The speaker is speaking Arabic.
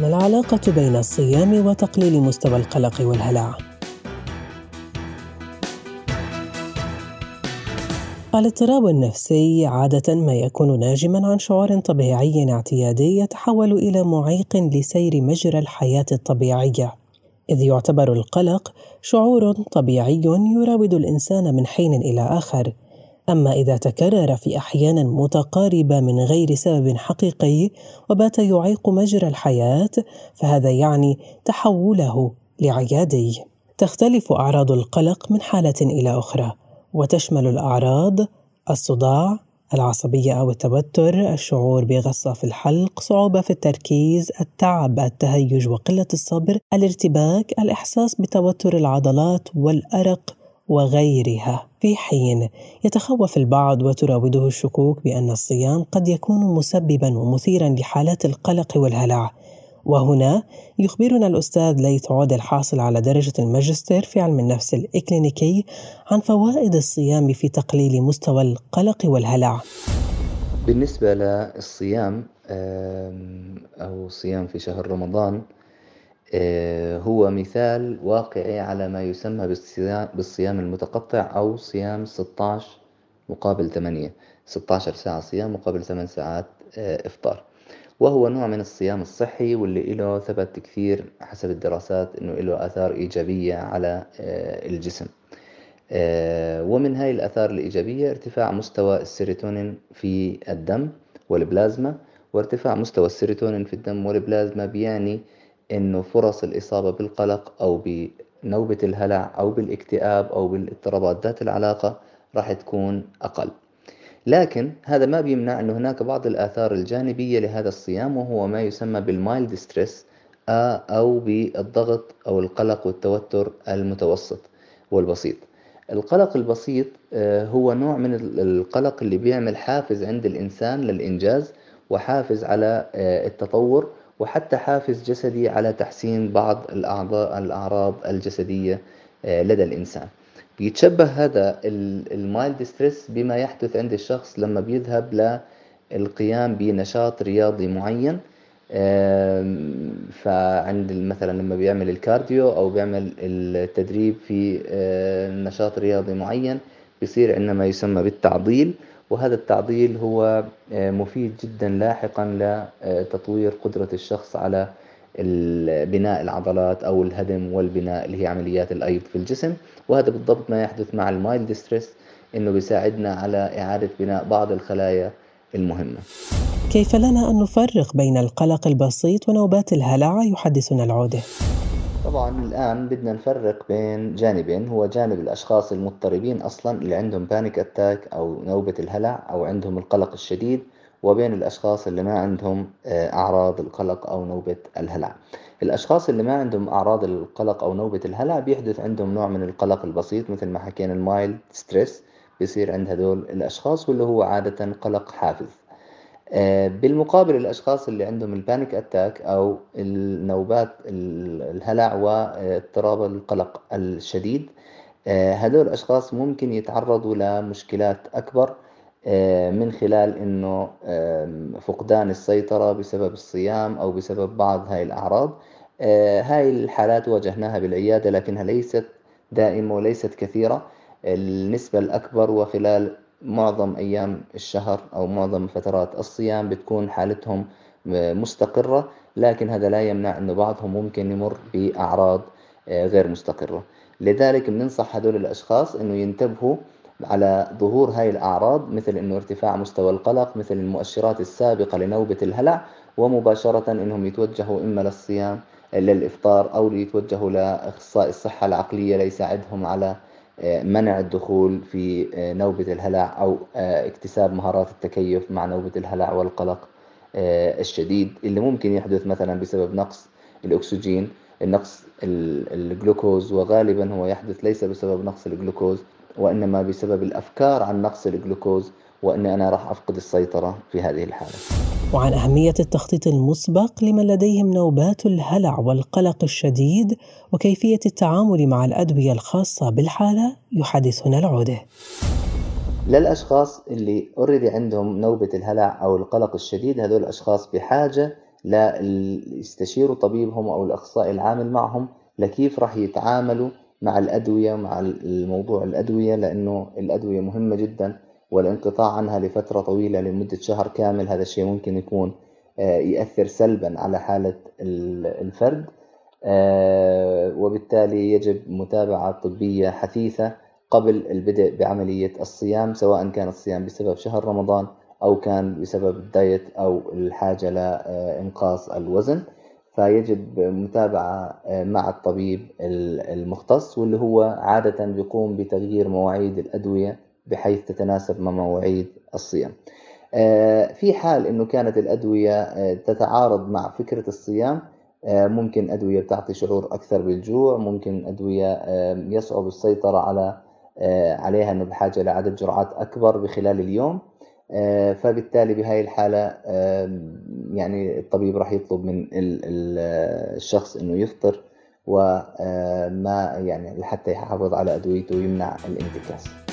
ما العلاقة بين الصيام وتقليل مستوى القلق والهلع؟ الاضطراب النفسي عادة ما يكون ناجما عن شعور طبيعي اعتيادي يتحول إلى معيق لسير مجرى الحياة الطبيعية، إذ يعتبر القلق شعور طبيعي يراود الإنسان من حين إلى آخر، أما إذا تكرر في أحيان متقاربة من غير سبب حقيقي وبات يعيق مجرى الحياة فهذا يعني تحوله لعيادي. تختلف أعراض القلق من حالة إلى أخرى، وتشمل الأعراض الصداع، العصبية أو التوتر، الشعور بغصة في الحلق، صعوبة في التركيز، التعب، التهيج وقلة الصبر، الارتباك، الإحساس بتوتر العضلات والأرق وغيرها. في حين يتخوف البعض وتراوده الشكوك بأن الصيام قد يكون مسببا ومثيرا لحالات القلق والهلع. وهنا يخبرنا الأستاذ ليث عود الحاصل على درجة الماجستير في علم النفس الإكلينيكي عن فوائد الصيام في تقليل مستوى القلق والهلع. بالنسبة للصيام أو الصيام في شهر رمضان هو مثال واقعي على ما يسمى بالصيام المتقطع أو صيام 16 مقابل 8 16 ساعة صيام مقابل 8 ساعات آه، إفطار. وهو نوع من الصيام الصحي واللي له ثبت كثير حسب الدراسات إنه له آثار إيجابية على آه، الجسم. ومن هاي الآثار الإيجابية ارتفاع مستوى السيروتونين في الدم والبلازما. وارتفاع مستوى السيروتونين في الدم والبلازما بيعني إنه فرص الإصابة بالقلق أو بنوبة الهلع أو بالاكتئاب أو بالاضطرابات ذات العلاقة راح تكون أقل. لكن هذا ما بيمنع أنه هناك بعض الآثار الجانبية لهذا الصيام وهو ما يسمى بال mild stress أو بالضغط أو القلق والتوتر المتوسط والبسيط. القلق البسيط هو نوع من القلق اللي بيعمل حافز عند الإنسان للإنجاز وحافز على التطور وحتى حافز جسدي على تحسين بعض الأعضاء الأعراض الجسدية آه، لدى الإنسان. بيتشبه هذا ال mild stress بما يحدث عند الشخص لما بيذهب للقيام بنشاط رياضي معين. فعند مثلا لما بيعمل ال cardio أو بيعمل التدريب في آه، نشاط رياضي معين بيصير عندنا ما يسمى بالتعضيل. وهذا التعضيل هو آه، مفيد جدا لاحقا لتطوير قدرة الشخص على بناء العضلات أو الهدم والبناء اللي هي عمليات الأيض في الجسم وهذا بالضبط ما يحدث مع ال mild stress إنه بيساعدنا على إعادة بناء بعض الخلايا المهمة كيف لنا أن نفرق بين القلق البسيط ونوبات الهلع يحدثنا العودة؟ طبعا الآن بدنا نفرق بين جانبين هو جانب الأشخاص المضطربين أصلا اللي عندهم panic attack أو نوبة الهلع أو عندهم القلق الشديد وبين الأشخاص اللي ما عندهم آه، أعراض القلق أو نوبة الهلع. الأشخاص اللي ما عندهم أعراض القلق أو نوبة الهلع بيحدث عندهم نوع من القلق البسيط مثل ما حكينا ال mild stress بيصير عند هدول الأشخاص واللي هو عادة قلق حافز. بالمقابل الأشخاص اللي عندهم ال panic attack أو النوبات الهلع واضطراب القلق الشديد آه، هذول الأشخاص ممكن يتعرضوا لمشكلات أكبر آه، من خلال إنه فقدان السيطرة بسبب الصيام أو بسبب بعض هاي الأعراض. هاي الحالات واجهناها بالعيادة لكنها ليست دائمة وليست كثيرة. النسبة الأكبر وخلال معظم أيام الشهر أو معظم فترات الصيام بتكون حالتهم مستقرة لكن هذا لا يمنع أنه بعضهم ممكن يمر بأعراض آه، غير مستقرة. لذلك بننصح هدول الأشخاص أنه ينتبهوا على ظهور هاي الأعراض مثل أنه ارتفاع مستوى القلق مثل المؤشرات السابقة لنوبة الهلع ومباشرة أنهم يتوجهوا إما للصيام للإفطار أو يتوجهوا لأخصائي الصحة العقلية ليساعدهم على منع الدخول في آه، نوبة الهلع أو آه، اكتساب مهارات التكيف مع نوبة الهلع والقلق آه، الشديد اللي ممكن يحدث مثلا بسبب نقص الأكسجين. النقص الجلوكوز وغالبا هو يحدث ليس بسبب نقص الجلوكوز وإنما بسبب الأفكار عن نقص الجلوكوز وأني أنا راح أفقد السيطرة في هذه الحالة. وعن أهمية التخطيط المسبق لمن لديهم نوبات الهلع والقلق الشديد وكيفية التعامل مع الأدوية الخاصة بالحالة يحدثنا العودة. للأشخاص اللي اوريدي عندهم نوبة الهلع أو القلق الشديد هذول الأشخاص بحاجة لا يستشيروا طبيبهم أو الأخصائي العامل معهم لكيف راح يتعاملوا مع الأدوية مع الموضوع الأدوية لأنه الأدوية مهمة جدا. والانقطاع عنها لفترة طويلة لمدة شهر كامل هذا الشيء ممكن يكون آه، يأثر سلبا على حالة الفرد آه، وبالتالي يجب متابعة طبية حثيثة قبل البدء بعملية الصيام سواء كان الصيام بسبب شهر رمضان أو كان بسبب الدايت أو الحاجة لإنقاص الوزن. فيجب متابعة آه، مع الطبيب المختص واللي هو عادة بيقوم بتغيير مواعيد الأدوية بحيث تتناسب مع مواعيد الصيام. آه، في حال أنه كانت الأدوية آه، تتعارض مع فكرة الصيام ممكن أدوية بتعطي شعور أكثر بالجوع ممكن أدوية يصعب السيطرة على عليها أنه بحاجة لعدد جرعات أكبر بخلال اليوم. آه، فبالتالي بهاي الحالة يعني الطبيب راح يطلب من الشخص إنه يفطر وما يعني لحتى يحافظ على أدويته ويمنع الانتكاس.